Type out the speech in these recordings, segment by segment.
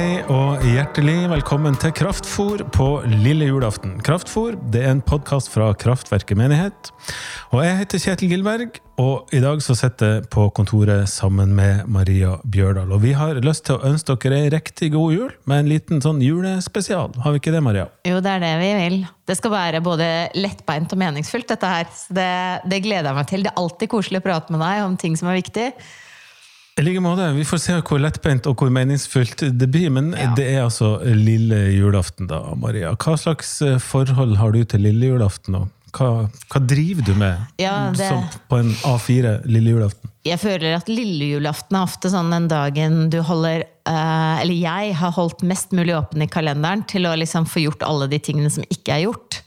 Hei og hjertelig velkommen til Kraftfor på lille julaften. Kraftfor det er en podkast fra Kraftverket menighet. Og Jeg heter Kjetil Gilberg, og i dag så sitter jeg på kontoret sammen med Maria Bjørdal. Og Vi har lyst til å ønske dere ei riktig god jul med en liten sånn julespesial. Har vi ikke det, Maria? Jo, det er det vi vil. Det skal være både lettbeint og meningsfullt, dette her. Så det, det gleder jeg meg til. Det er alltid koselig å prate med deg om ting som er viktig. I like måte. Vi får se hvor lettbeint og hvor meningsfullt det blir. Men Ja. det er altså lille julaften, da, Maria. Hva slags eh, forhold har du til lille julaften? Og hva, hva driver du med Ja, det- som på en A4 lille julaften? Jeg føler at lille julaften er ofte sånn den dagen du holder uh, Eller jeg har holdt mest mulig åpen i kalenderen til å liksom få gjort alle de tingene som ikke er gjort.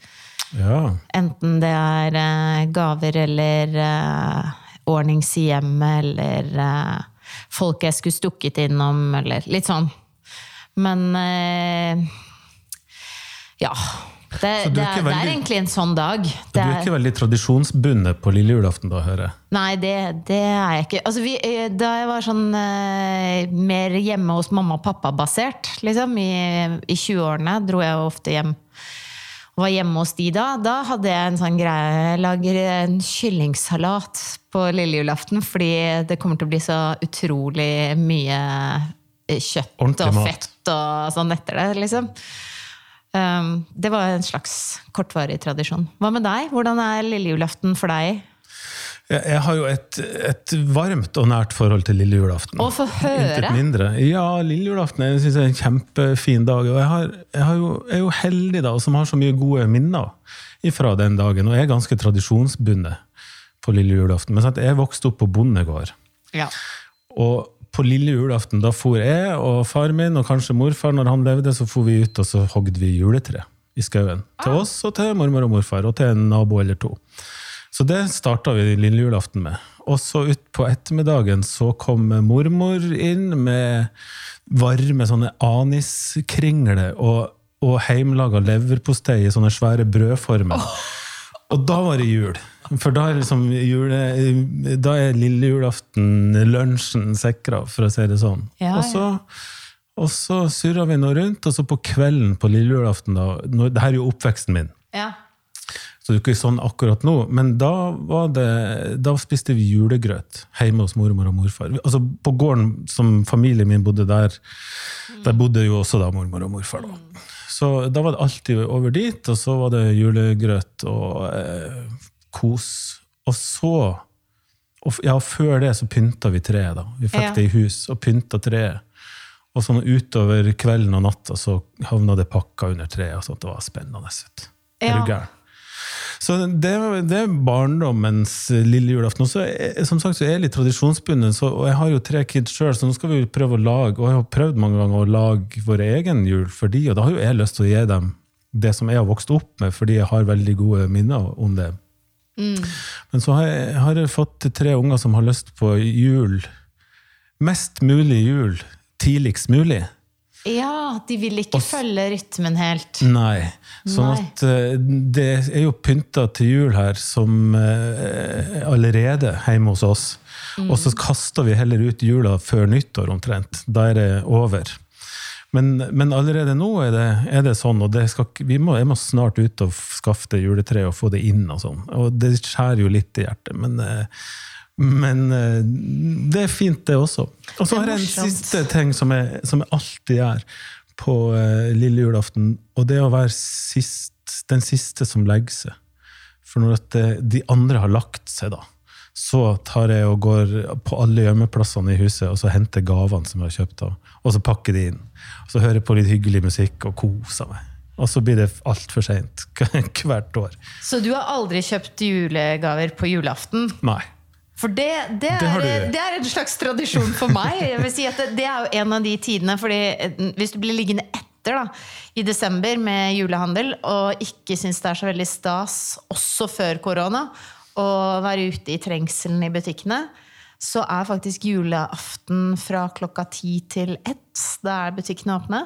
Ja. Enten det er uh, gaver eller uh, ordnings i hjemmet eller folk jeg skulle stukket innom, eller litt sånn. Men eh, ja. Det, er det, er, veldig, det er egentlig en sånn dag. Du Det er ikke veldig tradisjonsbundet på lille julaften, da, hører jeg? Nei, det, det er jeg ikke. Altså, vi, eh, da jeg var sånn eh, mer hjemme hos mamma og pappa-basert, liksom, i, i 20-årene, dro jeg ofte hjem. Var hjemme hos de da. Da hadde jeg en sånn greie Jeg lager en kyllingsalat på lille julaften, fordi det kommer til å bli så utrolig mye eh, kjøtt Ordentlig og mat. fett og sånn etter det, liksom. Um, det var en slags kortvarig tradisjon. Hva med deg? Hvordan er lille julaften for deg? Jeg, har jo et, et varmt og nært forhold til lille julaften. Å, få høre! Ja, lille julaften jeg synes jeg er en kjempefin dag. Og jeg, har, jeg, har jo, er jo heldig da, som har så mye gode minner fra den dagen. Og jeg er ganske tradisjonsbundet på lille julaften. Men sant, jeg vokste opp på bondegård. Ja. Og på lille julaften da for jeg og far min og kanskje morfar når han levde, så for vi ut og så hogde vi juletre i skauen. Til oss og til mormor og morfar og til en nabo eller to. Så det starta vi lille julaften med. Og så utpå ettermiddagen så kom mormor inn med varme sånne aniskringler og, og heimelaga leverpostei i sånne svære brødformer. Og da var det jul. For da er, liksom jule, da er lille julaften lunsjen sikra, for å si det sånn. Ja, og så, og så surra vi nå rundt, og så på kvelden på lille julaften da, når, Det her er jo oppveksten min, ja. Så det er ikke sånn akkurat nå. Men da, var det, da spiste vi julegrøt hjemme hos mormor og morfar. Altså På gården som familien min bodde der, der bodde jo også da mormor og morfar. da. Så da var det alltid over dit, og så var det julegrøt og eh, kos. Og så og, Ja, før det så pynta vi treet, da. Vi fikk Ja. det i hus og pynta treet. Og sånn utover kvelden og natta så havna det pakka under treet. og sånt. Det var spennende. vet du. Er du gæren? Så det, det er barndommens lille julaften. Og så er, som sagt så er jeg litt tradisjonsbundet, så, og jeg har jo tre kids sjøl, så nå skal vi prøve å lage Og jeg har prøvd mange ganger å lage vår egen jul for de, og da har jo jeg lyst til å gi dem det som jeg har vokst opp med, fordi jeg har veldig gode minner om det. Men så har jeg, har jeg fått tre unger som har lyst på jul. Mest mulig jul tidligst mulig. Ja, de vil ikke følge rytmen helt. Nei. Sånn Nei. at eh, det er jo pynta til jul her som eh, allerede hjemme hos oss. Og så kaster vi heller ut jula før nyttår omtrent. Da er det over. Men, men allerede nå er det, er det sånn, og det skal, vi må, jeg må snart ut og skaffe det juletreet og få det inn. Og sånn. Og det skjærer jo litt i hjertet, men, eh, men eh, det er fint, det også. Og så har jeg en siste ting som jeg, som jeg alltid gjør på eh, lille julaften, og det er å være sist, den siste som legger seg. For når at eh, de andre har lagt seg, da, så tar jeg og går på alle gjemmeplassene i huset og så henter gavene som jeg har kjøpt, da, og så pakker de inn. Og så hører jeg på litt hyggelig musikk og koser meg. Og så blir det altfor seint hvert år. Så du har aldri kjøpt julegaver på julaften? Nei. For det, det, er, det er en slags tradisjon for meg. Jeg vil si at det, det er jo en av de tidene, fordi eh, hvis du blir liggende etter da, i desember med julehandel, og ikke syns det er så veldig stas, også før korona, å være ute i trengselen i butikkene, så er faktisk julaften fra klokka ti til ett. Da er butikkene åpne.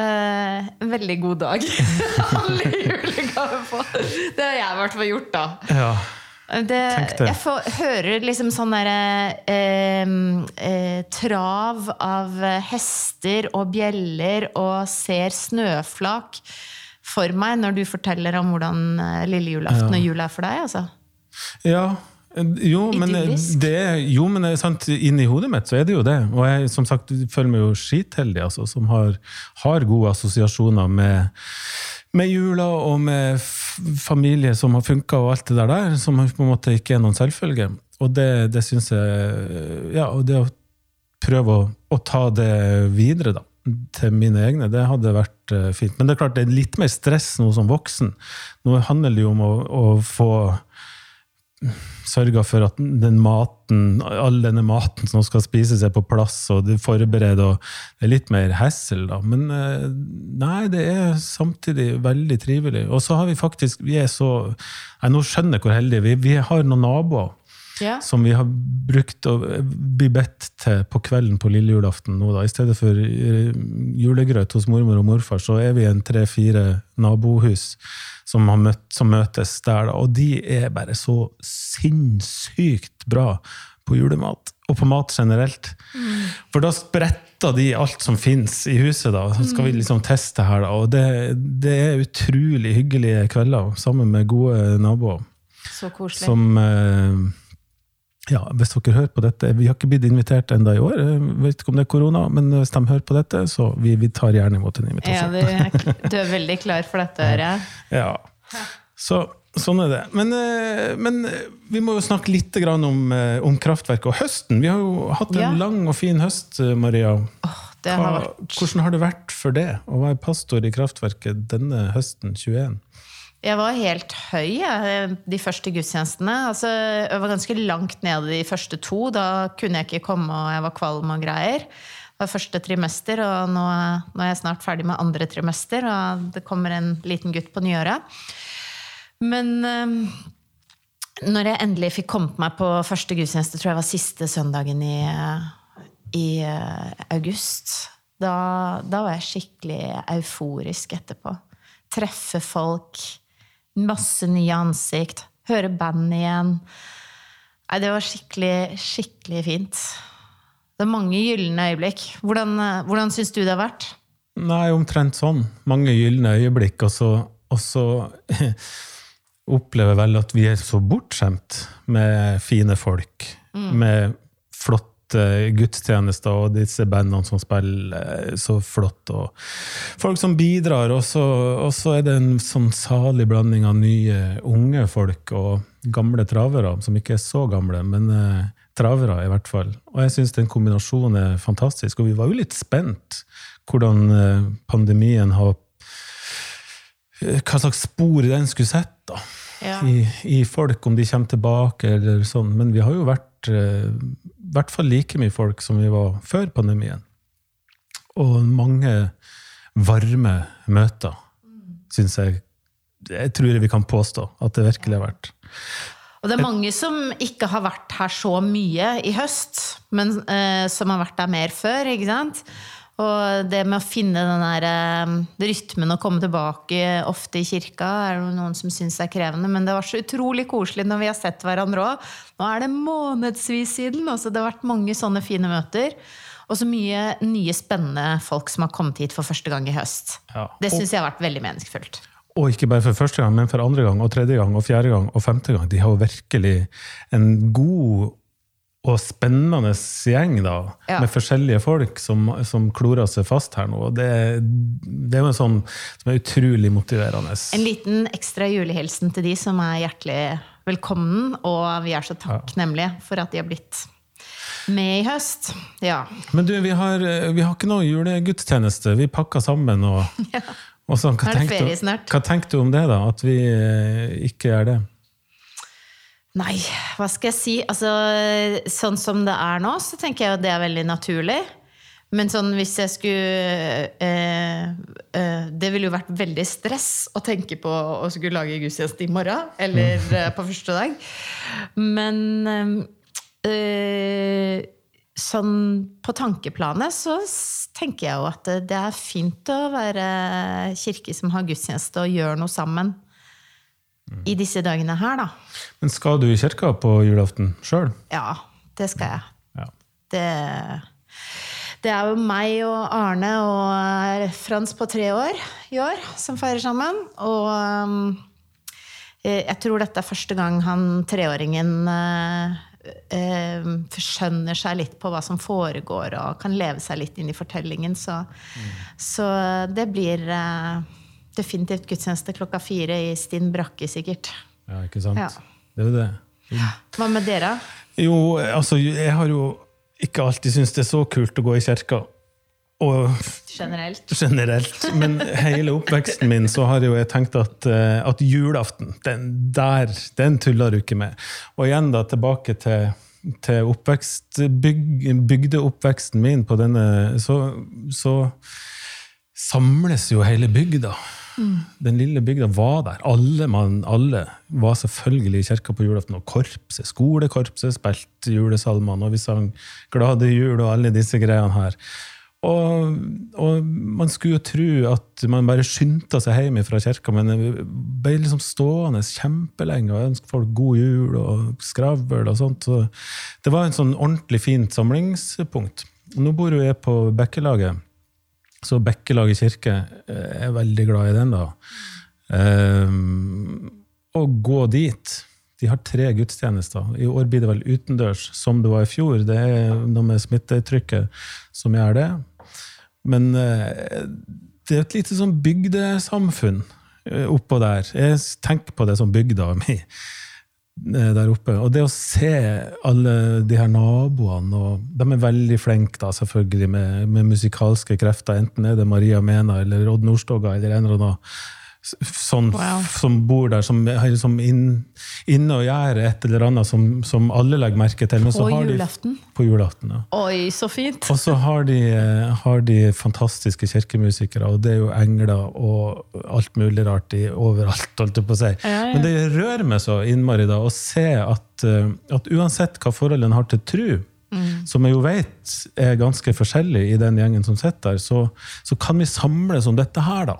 Eh, en veldig god dag. Alle julegaver på. Det har jeg i hvert fall gjort, da. Ja. Det, jeg får, hører liksom sånn derre eh, eh, trav av hester og bjeller og ser snøflak for meg når du forteller om hvordan eh, lille julaften og jula er for deg. altså. Ja. Jo, men, det, jo, men sant, inni hodet mitt så er det jo det. Og jeg som sagt, føler meg jo skitheldig, altså, som har, har gode assosiasjoner med, med jula og med familie som har funka og alt det der, der, som på en måte ikke er noen selvfølge. Og det, det syns jeg Ja, og det å prøve å, å ta det videre, da. Til mine egne. Det hadde vært eh, fint. Men det er klart det er litt mer stress nå som voksen. Nå handler det jo om å, å få sørga for at den maten, all denne maten som skal spises, er på plass, og du forbereder, og det er litt mer hassle, da. Men eh, nei, det er samtidig veldig trivelig. Og så har vi faktisk Vi er så jeg nå skjønner hvor heldige vi er. Vi har noen naboer Ja. som vi har brukt å bli bedt til på kvelden på lille julaften nå, da. I stedet for eh, julegrøt hos mormor og morfar, så er vi en tre-fire nabohus som, har møtt, som møtes der, da. Og de er bare så sinnssykt bra på julemat, og på mat generelt. For da spretter de alt som fins i huset, da. Så skal vi liksom teste her, da. Og det, det er utrolig hyggelige kvelder sammen med gode naboer. Så koselig. Som eh, ja, Hvis dere hører på dette Vi har ikke blitt invitert enda i år. Jeg vet ikke om det er korona, men hvis de hører på dette, så vi, vi tar gjerne imot en ja, invitasjon. du, er- du er veldig klar for dette, hører jeg. Ja. Så sånn er det. Men, eh, men eh, vi må jo snakke litt om, eh, om kraftverket og høsten. Vi har jo hatt en Ja. lang og fin høst, eh, Maria. Det har Hva, vært hvordan har det vært for det å være pastor i kraftverket denne høsten 21? Jeg var helt høy jeg, de første gudstjenestene. Altså, jeg var ganske langt nede de første to. Da kunne jeg ikke komme, og jeg var kvalm og greier. Det var første trimester, og nå, nå er jeg snart ferdig med andre trimester. Og det kommer en liten gutt på nyåret. Men eh, når jeg endelig fikk kommet meg på første gudstjeneste, tror jeg var siste søndagen i, eh, i eh, august, da, da var jeg skikkelig euforisk etterpå. Treffe folk, masse nye ansikt, høre band igjen. Nei, det var skikkelig, skikkelig fint. Det er mange gylne øyeblikk. Hvordan, eh, hvordan syns du det har vært? Nei, omtrent sånn. Mange gylne øyeblikk. Og så, og så opplever vel at vi er så bortskjemt med fine folk. Med flotte gudstjenester og disse bandene som spiller så flott. Og folk som bidrar. Og så, er det en sånn salig blanding av nye, unge folk og gamle travere, som ikke er så gamle, men eh, travere i hvert fall. Og jeg syns den kombinasjonen er fantastisk. Og vi var jo litt spent hvordan eh, pandemien har eh, Hva slags spor den skulle sette da, Ja. i, i folk, om de kommer tilbake eller sånn. Men vi har jo vært eh, i hvert fall like mye folk som vi var før pandemien. Og mange varme møter, syns jeg Jeg tror vi kan påstå at det virkelig har vært. Og det er mange som ikke har vært her så mye i høst, men eh, som har vært der mer før. ikke sant? Og det med å finne den der eh, rytmen og komme tilbake ofte i kirka, er det noen som syns er krevende. Men det var så utrolig koselig når vi har sett hverandre òg. Nå er det månedsvis siden. Altså, det har vært mange sånne fine møter. Og så mye nye, spennende folk som har kommet hit for første gang i høst. Ja. Det syns jeg har vært veldig meningsfullt. Og ikke bare for første gang, men for andre gang, og tredje gang, og fjerde gang, og femte gang. De har jo virkelig en god og spennende gjeng, da, Ja. med forskjellige folk som, som klorer seg fast her nå. Og det, det er jo en sånn som er utrolig motiverende. En liten ekstra julehilsen til de som er hjertelig velkommen, og vi er så takknemlige for at de har blitt med i høst. Ja. Men du, vi har, vi har ikke noe julegudstjeneste. Vi pakker sammen og, og sånn. Hva er tenkte ferie. Hva tenkte du om det, da? At vi eh, ikke gjør det? Nei, hva skal jeg si? Altså, sånn som det er nå, så tenker jeg at det er veldig naturlig. Men sånn hvis jeg skulle eh, eh, Det ville jo vært veldig stress å tenke på å skulle lage gudstjeneste i morgen. Eller eh, på første dag. Men eh, sånn på tankeplanet så tenker jeg jo at det, det er fint å være kirke som har gudstjeneste og gjør noe sammen. I disse dagene her, da. Men skal du i kirka på julaften sjøl? Ja, det skal jeg. Ja. Det, det er jo meg og Arne og Frans på tre år i år som feirer sammen. Og um, jeg tror dette er første gang han treåringen uh, uh, skjønner seg litt på hva som foregår, og kan leve seg litt inn i fortellingen. Så, så det blir uh, definitivt gudstjeneste klokka fire i Stinn brakke, sikkert. Ja, ikke sant? Ja. Det er jo det. Hva med dere? Jo, altså, jeg har jo ikke alltid syntes det er så kult å gå i kirka. Og Generelt? generelt. Men hele oppveksten min så har jo jeg tenkt at, eh, at julaften, den der, den tuller du ikke med. Og igjen da tilbake til, til oppvekst, byg, bygdeoppveksten min på denne, så, så samles jo hele bygda. Den lille bygda var der. Alle, man, alle var selvfølgelig i kirka på julaften. Og korpset, skolekorpset spilte julesalmene, og vi sang 'Glade jul' og alle disse greiene her. Og, og man skulle jo tro at man bare skyndte seg hjem fra kirka, men ble liksom stående kjempelenge og ønske folk god jul og skravl og sånt. Så det var en sånn ordentlig fint samlingspunkt. Nå bor jo jeg på Bekkelaget. Så Bekkelaget kirke jeg er veldig glad i den, da. Um, og gå dit. De har tre gudstjenester. I år blir det vel utendørs, som det var i fjor. Det er noe med smittetrykket som gjør det. Men uh, det er et lite sånn bygdesamfunn eh, oppå der. Jeg tenker på det som bygda mi eh, der oppe. Og det å se alle de her naboene, og de er veldig flinke da, selvfølgelig med, med musikalske krefter, enten er det Maria Mena eller Odd Nordstoga eller en eller annen sånn Wow. som bor der, som liksom inn, inne og gjør et eller annet som, som alle legger merke til. Men så På har de- På julaften, ja. Oi, så fint! Og så har de, har de fantastiske kirkemusikere, og det er jo engler og alt mulig rart i overalt, holdt jeg på å si. Ja, ja. Men det rører meg så innmari da, å se at, eh, at uansett hva forholdene har til tru, Mm. som jeg jo vet er ganske forskjellig i den gjengen som sitter der, så, så kan vi samles om dette her, da.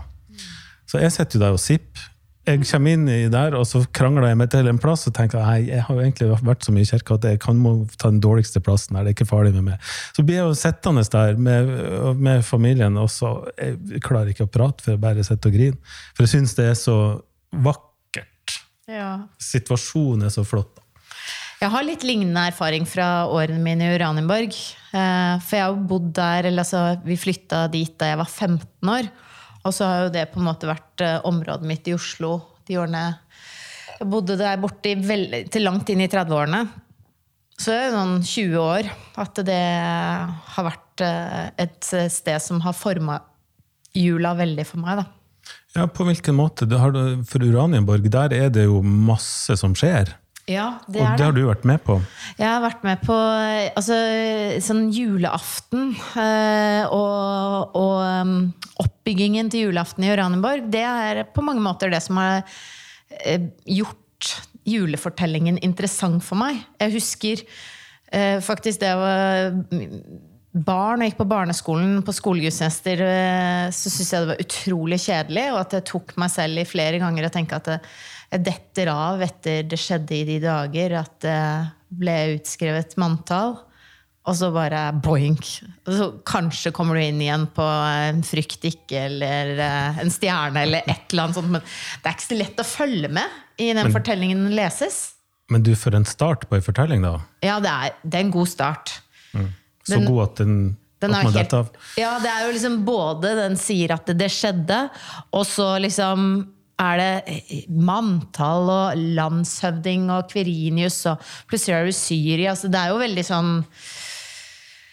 Så jeg sitter jo der og sipper. Jeg kommer inn i der, og så krangler jeg meg til en plass og tenker at jeg har jo egentlig vært så mye i kirka at jeg kan må ta den dårligste plassen her. det er ikke farlig med meg. Så blir jeg jo sittende der med, med familien, og så jeg klarer ikke å prate, for jeg bare sitter og griner. For jeg syns det er så vakkert. Ja. Situasjonen er så flott. Jeg har litt lignende erfaring fra årene mine i Uranienborg. Eh, For jeg har jo bodd der, eller altså, vi flytta dit da jeg var 15 år. Og så har jo det på en måte vært eh, området mitt i Oslo de årene jeg bodde der borte i veldig, til langt inn i 30-årene. Så det er noen 20 år at det har vært eh, et sted som har forma jula veldig for meg, da. Ja, På hvilken måte? For Uranienborg, der er det jo masse som skjer. Ja, det Og er det har du vært med på. Jeg har vært med på eh, altså, sånn julaften eh, og, og um, oppbyggingen til julaften i Uranienborg. Det er på mange måter det som har eh, gjort julefortellingen interessant for meg. Jeg husker faktisk det var barn og gikk på barneskolen på skolegudstjenester, så syntes jeg det var utrolig kjedelig, og at det tok meg selv i flere ganger å tenke at det, jeg detter av etter det skjedde i de dager, at det ble utskrevet manntall. Og så bare boink. Og så kanskje kommer du inn igjen på en frykt ikke, eller eh, en stjerne, eller et eller annet sånt. Men det er ikke så lett å følge med i den fortellingen leses. Men du, for en start på en fortelling, da. Ja, det er, det er en god start. Så Den- god at den, Den helt, ja, det er jo liksom både den sier at det skjedde, og så liksom er det manntall og landshøvding og Kverinius, og plutselig er det Syria. Altså, det er jo veldig sånn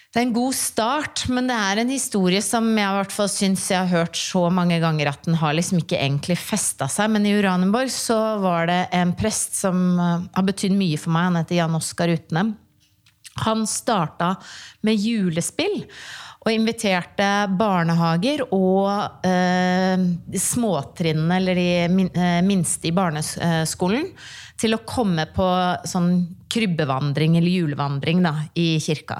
det er en god start, men det er en historie som jeg i hvert fall syns jeg har hørt så mange ganger at den har liksom ikke egentlig festa seg. Men i Uranienborg så var det en prest som eh, har betydd mye for meg. Han heter Jan Oskar Utnem. Han starta med julespill. Og Og inviterte barnehager og eh, småtrinnene, eller de eh, minste i barneskolen, til å komme på sånn krybbevandring eller julevandring da, i kirka.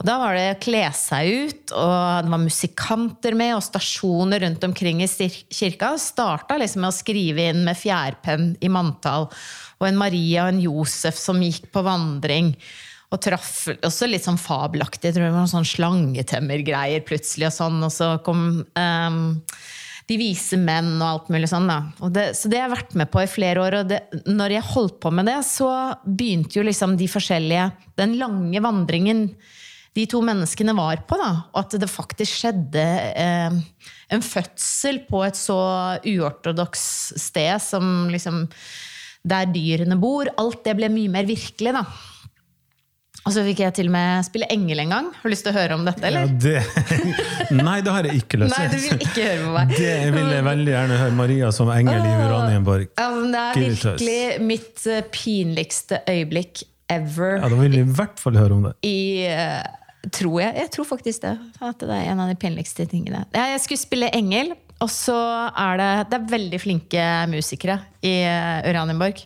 Og da var det å kle seg ut, og det var musikanter med, og stasjoner rundt omkring i kirka. Starta liksom med å skrive inn med fjærpenn i manntall. Og en Maria og en Josef som gikk på vandring. Og traff også litt sånn fabelaktig. Jeg tror det var sånn slangetemmergreier plutselig. Og sånn, og så kom um, De vise menn og alt mulig sånn. da. Det, så det har jeg vært med på i flere år. Og det, når jeg holdt på med det, så begynte jo liksom de forskjellige Den lange vandringen de to menneskene var på. da, Og at det faktisk skjedde eh, en fødsel på et så uortodoks sted som liksom Der dyrene bor. Alt det ble mye mer virkelig, da. Og så fikk jeg til og med spille engel en gang. Har du lyst til å høre om dette, eller? Ja, det... Nei, det har jeg ikke lyst til. Nei, du vil ikke høre på meg. Det vil jeg veldig gjerne høre. Maria som engel i Uranienborg. Ja, men det er virkelig mitt eh, pinligste øyeblikk ever. Ja, Da vil vi i hvert fall høre om det. I uh, Tror jeg. Jeg tror faktisk det. At det er en av de pinligste tingene. Jeg skulle spille engel, og så er det Det er veldig flinke musikere i eh, Uranienborg.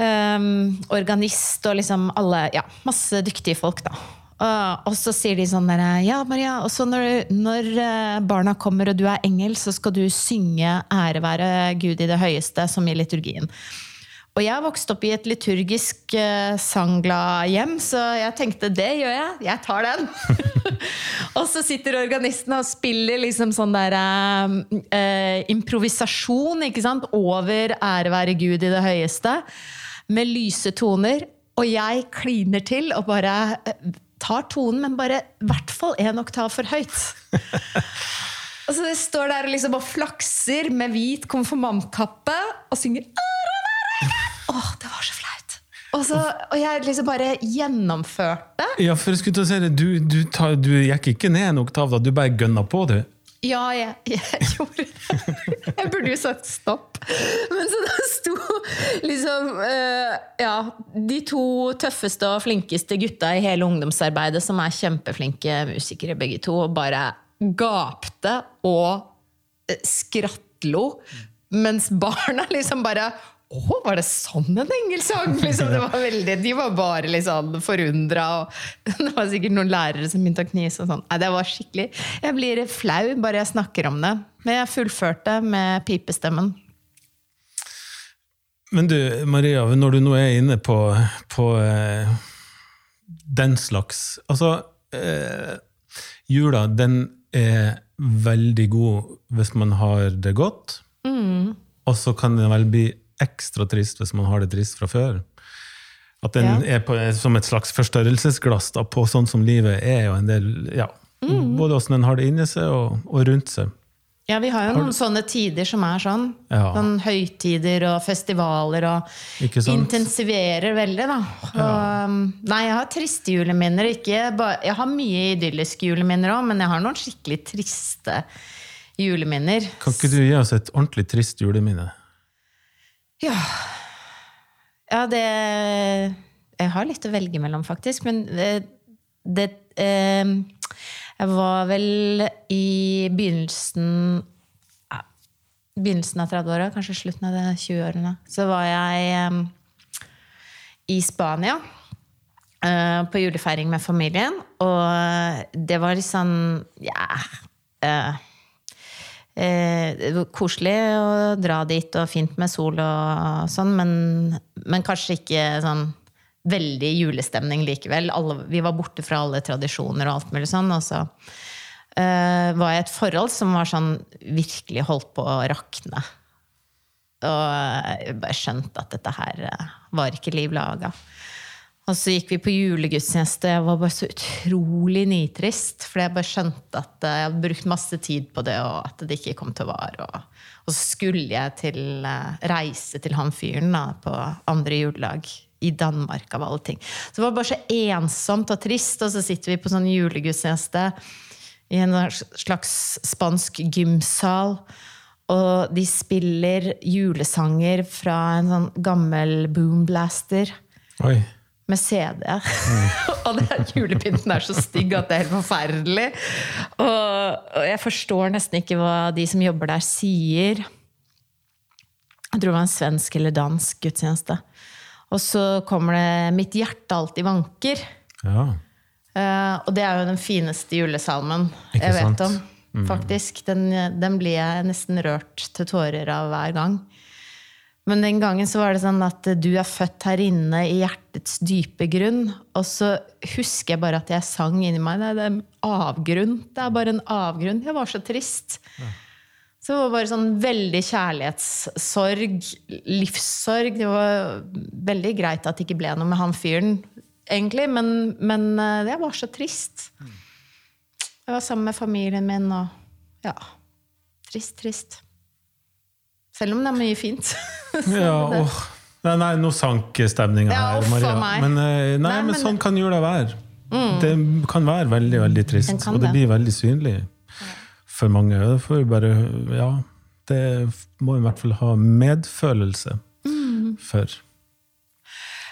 Um, organist og liksom alle Ja, masse dyktige folk, da. Uh, og så sier de sånn der Ja, Maria, og så når, når, eh, barna kommer og du er engel, så skal du synge 'Ære være Gud i det høyeste', som i liturgien. Og jeg har vokst opp i et liturgisk uh, sangglad hjem, så jeg tenkte det gjør jeg. Jeg tar den. og så sitter organisten og spiller liksom sånn der uh, improvisasjon ikke sant? over ære være Gud i det høyeste, med lyse toner. Og jeg kliner til og bare tar tonen, men bare i hvert fall én oktav for høyt. og så det står der og liksom og flakser med hvit konfirmantkappe og synger Åh, det var så flaut! Og, så, og jeg liksom bare gjennomførte. Ja, for jeg skulle til å si det, du, du, tar, du gikk ikke ned en oktav, da. Du bare gønna på, du. Ja, jeg, jeg gjorde det. Jeg burde jo sagt stopp. Men så da sto liksom uh, Ja, de to tøffeste og flinkeste gutta i hele ungdomsarbeidet, som er kjempeflinke musikere begge to, og bare gapte og eh, skrattlo. Mens barna liksom bare å, var det sånn en engelsang? Liksom, var veldig, de var bare liksom forundra. Det var sikkert noen lærere som begynte å knise. Sånn. Nei, det var skikkelig Jeg blir flau bare jeg snakker om det. Men jeg fullførte med pipestemmen. Men du, Maria, når du nå er inne på, på eh, den slags Altså, eh, jula, den er veldig god hvis man har det godt. Mm. Og så kan den vel bli ekstra trist hvis man har det trist fra før. At den ja. er på, som et slags forstørrelsesglass da, på sånn som livet er. og en del, ja, mm. Både åssen den har det inni seg og, og, rundt seg. Ja, vi har jo har noen sånne tider som er sånn. Ja. Sånn høytider og festivaler og intensiverer veldig, da. Ja. Og, um, nei, jeg har triste juleminner. Ikke, jeg har mye idylliske juleminner òg, men jeg har noen skikkelig triste juleminner. Kan ikke du gi oss et ordentlig trist juleminne? Ja Ja, det Jeg har litt å velge mellom, faktisk. Men det, det eh, Jeg var vel i begynnelsen Begynnelsen av 30-åra, kanskje slutten av 20-årene. Så var jeg eh, i Spania eh, på julefeiring med familien. Og det var litt sånn Ja eh, eh, koselig å dra dit, og fint med sol og sånn, men, men kanskje ikke sånn veldig julestemning likevel. Alle, vi var borte fra alle tradisjoner og alt mulig sånn. Og så eh, var jeg i et forhold som var sånn virkelig holdt på å rakne. Og jeg bare skjønte at dette her uh, var ikke liv laga. Og så gikk vi på julegudstjeneste, og jeg var bare så utrolig nitrist. For jeg bare skjønte at jeg hadde brukt masse tid på det, og at det ikke kom til å vare. Og, og så skulle jeg til, uh, reise til han fyren da, på andre juledag i Danmark, av alle ting. Så det var bare så ensomt og trist, og så sitter vi på sånn julegudstjeneste i en slags spansk gymsal. Og de spiller julesanger fra en sånn gammel boomblaster. Oi med CD. og den julepynten er så stygg at det er helt forferdelig. Og, og jeg forstår nesten ikke hva de som jobber der, sier. Jeg tror det var en svensk eller dansk gudstjeneste. Og så kommer det 'Mitt hjerte alltid vanker'. Ja. Uh, og det er jo den fineste julesalmen Ikke jeg vet sant? om. Faktisk. Den, den blir jeg nesten rørt til tårer av hver gang. Men den gangen så var det sånn at du er født her inne i hjertets dype grunn. Og så husker jeg bare at jeg sang inni meg. Det er en avgrunn. Det er bare en avgrunn. Jeg var så trist. Så det var bare sånn veldig kjærlighetssorg, livssorg. Det var veldig greit at det ikke ble noe med han fyren, egentlig, men, men eh, jeg var så trist. Jeg var sammen med familien min, og ja Trist, trist. Selv om det er mye fint. ja åh. Nei, nei, nå sank stemninga Ja, her, Maria. Men, eh, nei, Nei, men, Mm. sånn kan jula være. Det kan være veldig, veldig trist, og det blir veldig synlig for mange. Og Det får vi bare Ja, det må vi i hvert fall ha medfølelse Mm. for.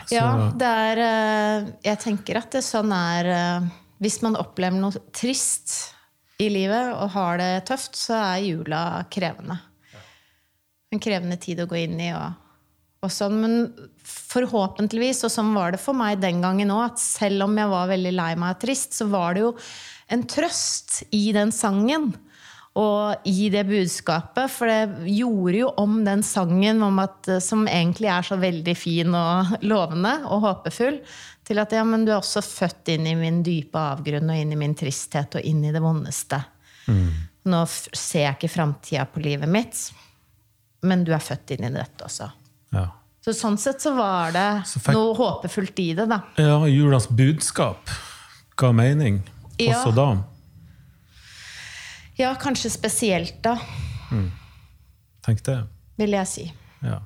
Så, Ja, det er eh, Jeg tenker at det sånn er eh, Hvis man opplever noe trist i livet og har det tøft, så er jula krevende. En krevende tid å gå inn i. Og, og sånn, Men forhåpentligvis, og sånn var det for meg den gangen òg, at selv om jeg var veldig lei meg og trist, så var det jo en trøst i den sangen. Og i det budskapet, for det gjorde jo om den sangen om at, som egentlig er så veldig fin og lovende og håpefull, til at ja, men du er også født inn i min dype avgrunn og inn i min tristhet og inn i det vondeste. Nå ser jeg ikke framtida på livet mitt, men du er født inn i dette også. ja. Så sånn sett så var det Så fikk- noe håpefullt i det, da. ja, julas budskap ga mening Ja. også da. Ja, kanskje spesielt da, Tenk det. vil jeg si. Ja.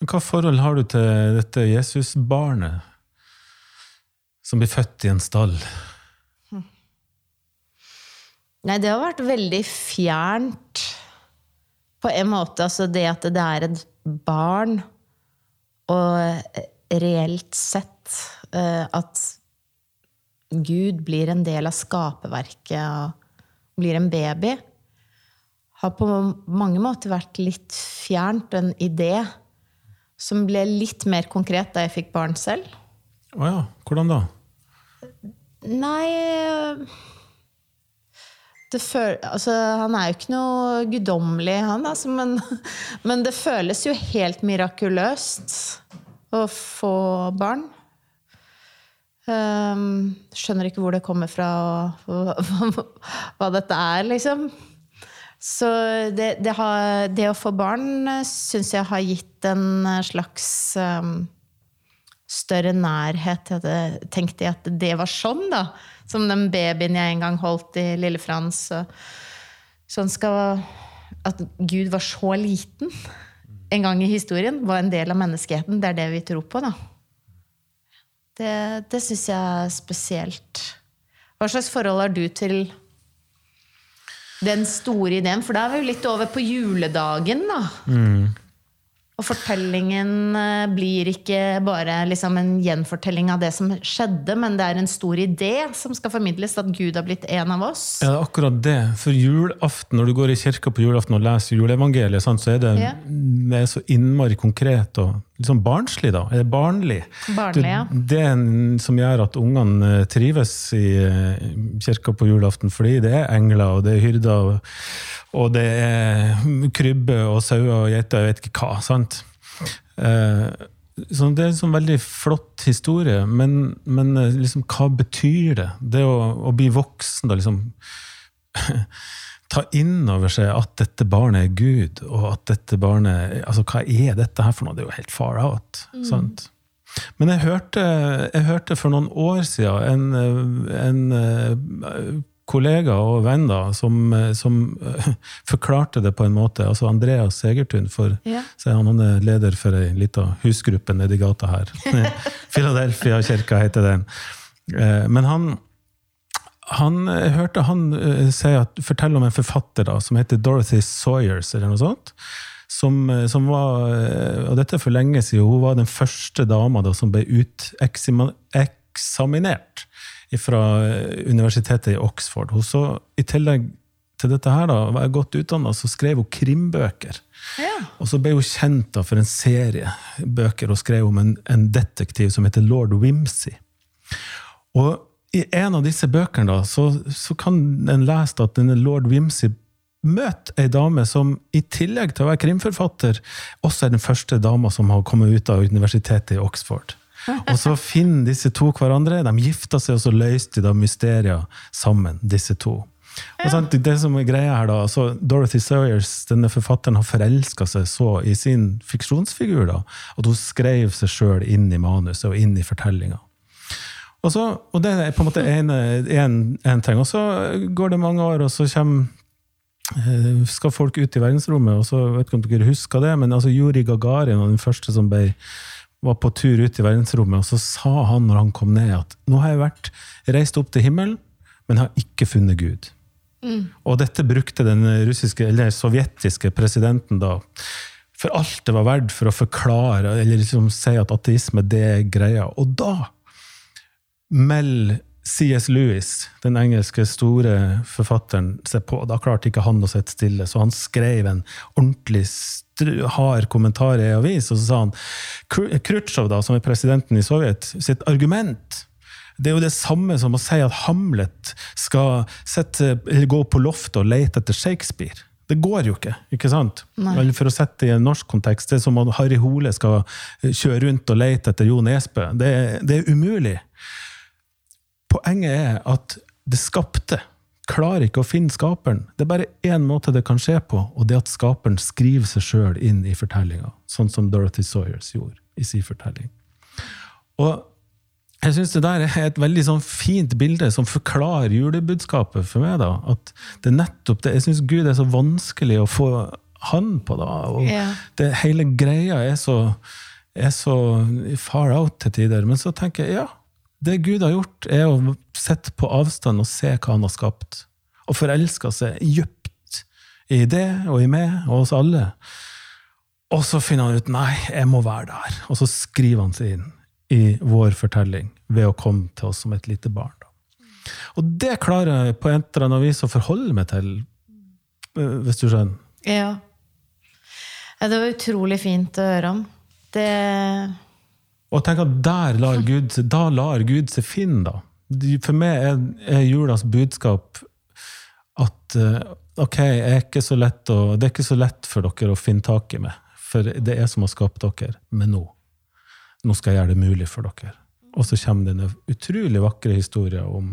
Men hva forhold har du til dette Jesusbarnet som blir født i en stall? Nei, det har vært veldig fjernt på en måte. Altså det at det er et barn, og reelt sett eh, at Gud blir en del av skaperverket og blir en baby, har på mange måter vært litt fjernt. En idé som ble litt mer konkret da jeg fikk barn selv. Å ja, hvordan da? Nei det føl, altså, Han er jo ikke noe guddommelig, han, altså, men, men det føles jo helt mirakuløst å få barn. Um, skjønner ikke hvor det kommer fra, og hva, hva dette er, liksom. Så det, det, har, det å få barn syns jeg har gitt en slags um, større nærhet Jeg. Tenkte jeg at det var sånn, da. Som den babyen jeg en gang holdt i Lille Frans. Sånn skal At Gud var så liten en gang i historien, var en del av menneskeheten. Det er det vi tror på, da. Det, det syns jeg er spesielt. Hva slags forhold har du til den store ideen? For da er vi jo litt over på juledagen, da. Og fortellingen eh, blir ikke bare liksom en gjenfortelling av det som skjedde, men det er en stor idé som skal formidles, at Gud har blitt en av oss. Ja, det er akkurat det. For julaften, når du går i kirka på julaften og leser juleevangeliet, så er det, Ja. det er så innmari konkret og sånn barnslig, da. Eller barnlig? Barnlig, ja. Det, det en, som gjør at ungene eh, trives i eh, kirka på julaften, fordi det er engler, og det er hyrder, og, og det er krybbe og sauer og geiter, jeg vet ikke hva. sant? Eh, så det er en sånn veldig flott historie, men, men liksom, hva betyr det? Det å, å bli voksen, da liksom Ta inn over seg at dette barnet er Gud, og at dette barnet altså Hva er dette her for noe? Det er jo helt far out. sant? Men jeg hørte, jeg hørte for noen år siden en, en eh, kollega og venn da, som, som eh, forklarte det på en måte. altså Andreas Segertun, for Ja. han, han er leder for ei lita husgruppe nedi gata her. Philadelphia-kirka heter den. Eh, Men han, han jeg hørte han uh, si at, fortelle om en forfatter da, som heter Dorothy Sawyers, eller noe sånt, som, eh, som var Og dette er for lenge siden. Hun var den første dama da, som ble uteksaminert fra universitetet i Oxford. Hun så, I tillegg til dette her, da, var jeg godt utdanna, så skrev hun krimbøker. Ja. Og så ble hun kjent da, for en serie bøker og skrev om en, en detektiv som heter lord Wimsey. Og i en av disse bøkene da, så, så kan en lese at denne lord Wimsey møter ei dame som i tillegg til å være krimforfatter, også er den første dama som har kommet ut av universitetet i Oxford. Og så finner disse to hverandre, de gifter seg, og så løser de mysterier sammen, disse to. Og sant, det som er greia her da, altså Dorothy Sawyers, denne forfatteren, har forelska seg så i sin fiksjonsfigur da, at hun skrev seg sjøl inn i manuset og inn i fortellinga. Og, så, og det er på en måte én ting. Og så går det mange år, og så kommer eh, skal folk ut i verdensrommet, og så vet ikke om dere husker det, men altså Juri Gagarin var den første som ble, var på tur ut i verdensrommet, og så sa han når han kom ned, at nå har jeg vært reist opp til himmelen, men har ikke funnet Gud. Og dette brukte den russiske, eller sovjetiske presidenten da for alt det var verdt for å forklare eller liksom si at ateisme det er greia. Og da melder C.S. Lewis, den engelske store forfatteren, seg på. Da klarte ikke han å sitte stille, så han skrev en ordentlig hard kommentar i avis. Og så sa han Khrusjtsjov, som er presidenten i Sovjet, sitt argument det er jo det samme som å si at Hamlet skal sette, gå på loftet og lete etter Shakespeare. Det går jo ikke. ikke sant? Eller for å sette det i en norsk kontekst, det er som at Harry Hole skal kjøre rundt og lete etter Jo Nesbø. Det, det er umulig. Poenget er at det skapte klarer ikke å finne skaperen. Det er bare én måte det kan skje på, og det at skaperen skriver seg sjøl inn i fortellinga. Sånn som Dorothy Sawyers gjorde i sin fortelling. Og jeg syns det der er et veldig sånn fint bilde som forklarer julebudskapet for meg. da, At det nettopp det. Jeg syns Gud er så vanskelig å få hand på. da, og Ja. det, Hele greia er så, er så far out til tider. Men så tenker jeg ja, det Gud har gjort, er å sitte på avstand og se hva han har skapt. Og forelske seg dypt i det og i meg og oss alle. Og så finner han ut nei, jeg må være der. Og så skriver han seg inn i vår fortelling ved å komme til oss som et lite barn. Og det klarer jeg på et eller annet vis å forholde meg til, eh, hvis du skjønner. Ja. Det var utrolig fint å høre om. Det Og tenk at der lar Gud, da lar Gud seg finne, da. For meg er, er julas budskap at eh, ok, er å, det er ikke så lett for dere å finne tak i meg, for det er som å skapt dere, men nå. Nå skal jeg gjøre det mulig for dere. Og så kommer denne utrolig vakre historien om,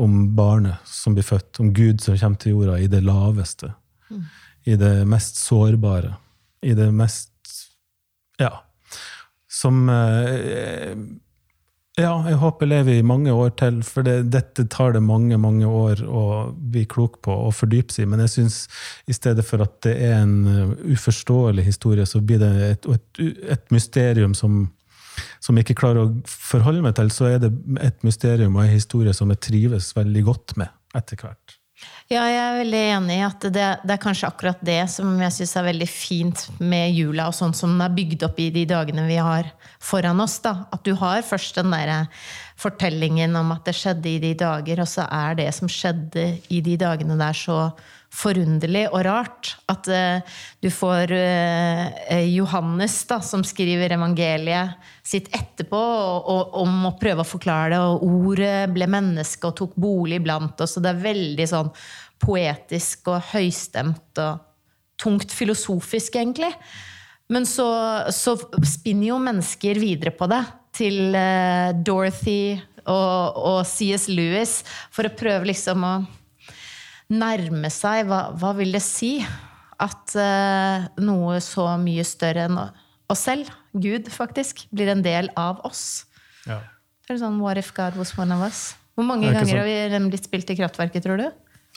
om barnet som blir født, om Gud som kommer til jorda i det laveste, i det mest sårbare, i det mest Ja. Som eh, Ja, jeg håper lever i mange år til, for det, dette tar det mange mange år å bli klok på og fordype seg i. Men jeg syns i stedet for at det er en eh, uforståelig historie, så blir det et, et, et mysterium som, som jeg ikke klarer å forholde meg til, så er det et mysterium og en historie som jeg trives veldig godt med etter hvert. Ja, jeg er veldig enig i at det, det er kanskje akkurat det som jeg syns er veldig fint med jula, og sånn som den er bygd opp i de dagene vi har foran oss. da. At du har først den der fortellingen om at det skjedde i de dager, og så er det som skjedde i de dagene der, så forunderlig og rart. At uh, du får uh, Johannes, da, som skriver evangeliet sitt etterpå, og, og, om å prøve å forklare det, og ordet ble menneske og tok bolig blant oss, og det er veldig sånn poetisk og høystemt og tungt filosofisk, egentlig. Men så, så spinner jo mennesker videre på det, til uh, Dorothy og, og C.S. Lewis, for å prøve liksom å nærme seg hva, hva vil det si at eh, noe så mye større enn oss selv, Gud faktisk, blir en del av oss. Ja. Det er sånn What if God was one of us? Hvor mange ganger sånn. har vi den blitt spilt i Kraftverket, tror du?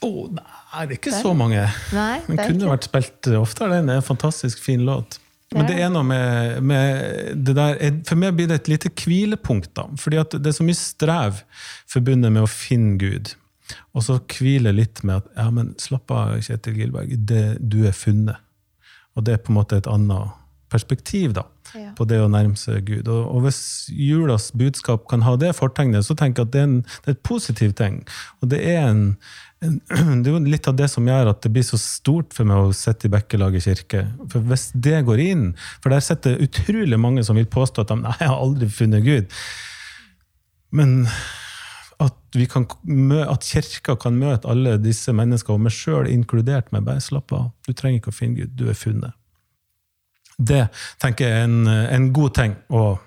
Oh, nei, det er ikke så mange. Nei, Den det kunne ikke. vært spilt oftere. Den er en fantastisk fin låt. Men det er noe med, med det der For meg blir det et lite hvilepunkt. da, fordi det er så mye strev forbundet med å finne Gud. Og så hvile litt med at ja, men slapp av, Kjetil Gilberg, det, du er funnet. Og det er på en måte et annet perspektiv da, Ja. på det å nærme seg Gud. Og, og hvis julas budskap kan ha det fortegnet, så tenker jeg at det er, en, det er et positivt ting. Og det er, en, en, det er litt av det som gjør at det blir så stort for meg å sitte i Bekkelaget kirke. For hvis det går inn, for der sitter utrolig mange som vil påstå at de nei, jeg har aldri funnet Gud. Men kan, at kirka kan møte alle disse menneskene, og meg sjøl inkludert, med bare slapp av. Du trenger ikke å finne Gud, du er funnet. Det tenker jeg er en, en god ting, og,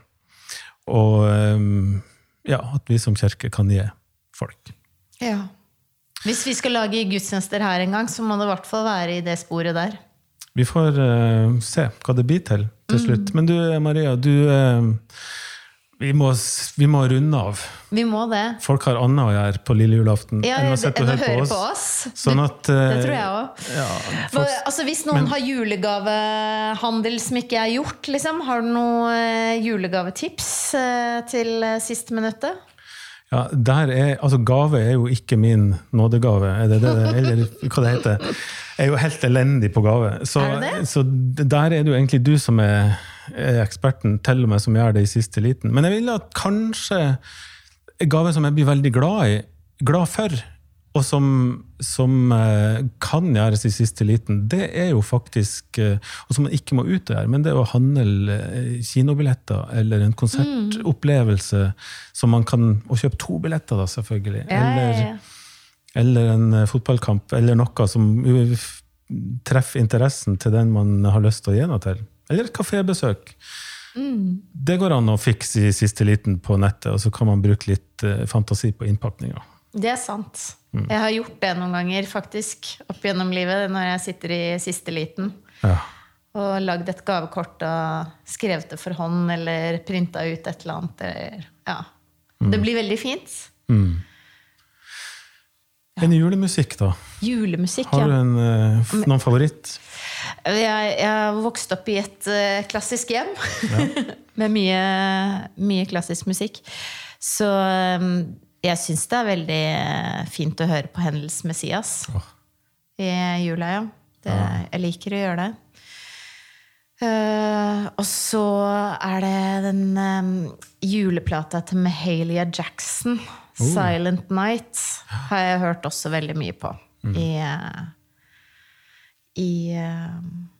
og um, ja, at vi som kirke kan gi folk. Ja. Hvis vi skal lage gudstjenester her en gang, så må det i hvert fall være i det sporet der. Vi får uh, se hva det blir til til slutt. Men du Maria, du eh, vi, må, vi må runde av. Vi må det. Folk har annet å gjøre på lille julaften Ja, enn å sitte og høre på oss. Sånn at, det, eh, det tror jeg òg. Ja, Altså, hvis noen har julegavehandel som ikke er gjort, liksom, har du noe eh, julegavetips eh, til siste minuttet? ja, der er, altså Gave er jo ikke min nådegave, er det det, eller hva det heter. Jeg er jo helt elendig på gave. Så, Er det det? så der er det jo egentlig du som er eksperten, til og med som gjør det i siste liten. Men jeg vil at kanskje en gave som jeg blir veldig glad i, glad for, og som, som eh, kan gjøres i siste liten, det er jo faktisk eh, Og som man ikke må ut og gjøre, men det er å handle eh, kinobilletter eller en konsertopplevelse som man kan Og kjøpe to billetter, da, selvfølgelig. Ja, ja, Eller, ja. eller en fotballkamp, eller noe som treffer interessen til den man har lyst til å gi noe til. Eller et kafébesøk. Mm. Det går an å fikse i siste liten på nettet, og så kan man bruke litt eh, fantasi på innpakninga. Det er sant. Mm. Jeg har gjort det noen ganger, faktisk, opp gjennom livet, når jeg sitter i siste liten. Ja. Og lagd et gavekort og skrevet det for hånd, eller printa ut et eller annet. Eller, ja. Det blir veldig fint. En julemusikk, da? Julemusikk, Har du en, eh, noen favoritt? Jeg, jeg har vokst opp i et uh, klassisk hjem med mye, mye klassisk musikk. Så um, jeg syns det er veldig eh, fint å høre på Hendels Messias oh. i jula, ja. Det, jeg liker å gjøre det. Uh, og så er det den um, juleplata til Mahalia Jackson, 'Silent Night', har jeg hørt også veldig mye på i, eh, i eh,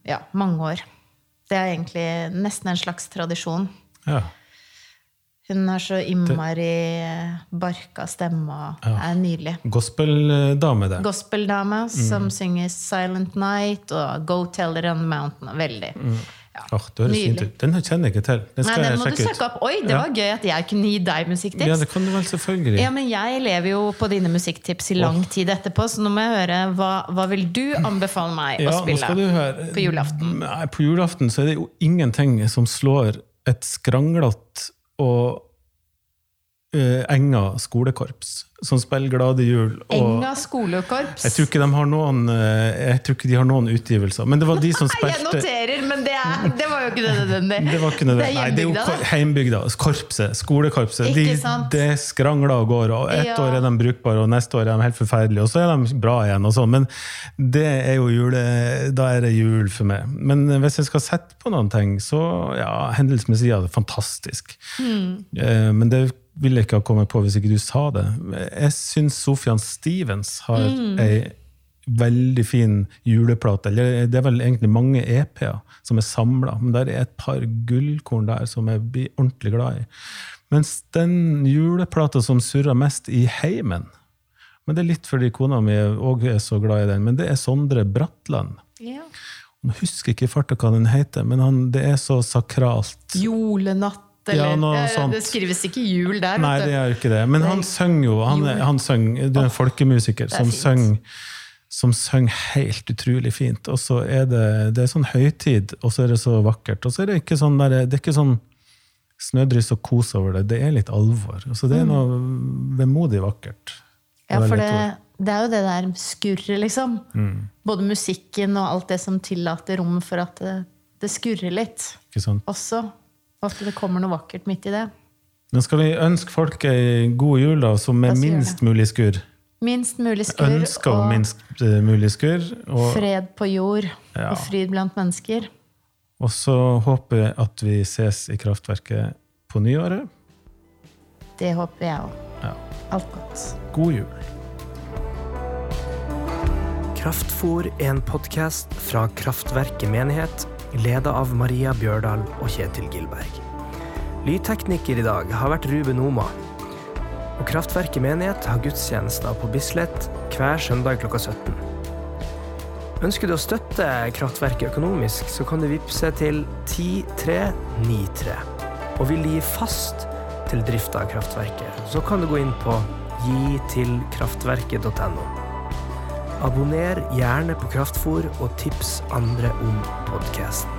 ja, mange år. Det er egentlig nesten en slags tradisjon. Ja. Hun har så innmari barka stemme og er nydelig. Gospeldame, det. Gospeldame som synger 'Silent Night' og 'Go Tell It On Mountain'. Veldig. Ja. Oh, det høres fint ut. Den kjenner jeg ikke til. Den Nei, den må jeg du søke ut. opp. Oi, det Ja. var gøy at jeg kunne gi deg Ja, det kan du vel selvfølgelig. Ja, men jeg lever jo på dine musikktips i lang tid etterpå, så nå må jeg høre hva, hva vil du anbefale meg Ja, å spille skal på julaften? Nei, på julaften så er det jo ingenting som slår et skranglete og uh, enga skolekorps som spiller Glade jul. Enga skolekorps. jeg tror ikke de har noen eh, Jeg tror ikke de har noen utgivelser. Men det var de som spilte jeg noterer, men det, er, det var jo ikke det nødvendig. det var ikke nødvendig. Nei, det er jo heimbygda. Korpset. Skolekorpset. De, Ikke sant? det skrangler og går. Og ett Ja. år er de brukbare, og neste år er de helt forferdelige. Og så er de bra igjen. og sånn. Men det er jo jule, da er det jul for meg. Men hvis jeg skal sette på noen ting, så ja, Hendels Messias er fantastisk. Mm. Men det ville jeg ikke ha kommet på hvis ikke du sa det. Jeg syns Sofian Stevens har mm. ei veldig fin juleplate. Eller det er vel egentlig mange EP-er som er samla, men der er et par gullkorn der som jeg blir ordentlig glad i. Mens den juleplata som surrer mest i heimen Men det er litt fordi kona mi òg er så glad i den, men det er Sondre Bratland. Ja. Jeg husker ikke i farta hva den heter, men han, det er så sakralt. Julenatt, Ja, eller sånt. Det skrives ikke jul der. Nei, det gjør ikke det. Men han synger jo. Han, han synger, du er en folkemusiker er som synger som synger helt utrolig fint. Og så er det, det er sånn høytid, og så er det så vakkert. Og så er det ikke sånn, der, det er ikke sånn snødryss og kos over det. Det er litt alvor. Så det er noe vemodig vakkert. Ja, for det, det er jo det der skurret, liksom. Mm. Både musikken og alt det som tillater rom for at det, det skurrer litt Ikke sant? også. Og at det kommer noe vakkert midt i det. Nå skal vi ønske folk ei god jul, da, som med minst mulig skurr. Minst mulig skurr Ønsker om og minst eh, mulig skurr. Og, fred på jord Ja. og fryd blant mennesker. og så håper jeg at vi ses i kraftverket på nyåret. Det håper jeg òg. Ja. Alt godt. God jul. Kraftfor en podkast fra Kraftverket menighet, leda av Maria Bjørdal og Kjetil Gilberg. Lydtekniker i dag har vært Ruben Oma. Og Kraftverket menighet har gudstjenester på Bislett hver søndag klokka 17. Ønsker du å støtte Kraftverket økonomisk, så kan du vippse til 10393. Og vil du gi fast til drifta av kraftverket, så kan du gå inn på gitilkraftverket.no. Abonner gjerne på Kraftfor og tips andre om podkasten.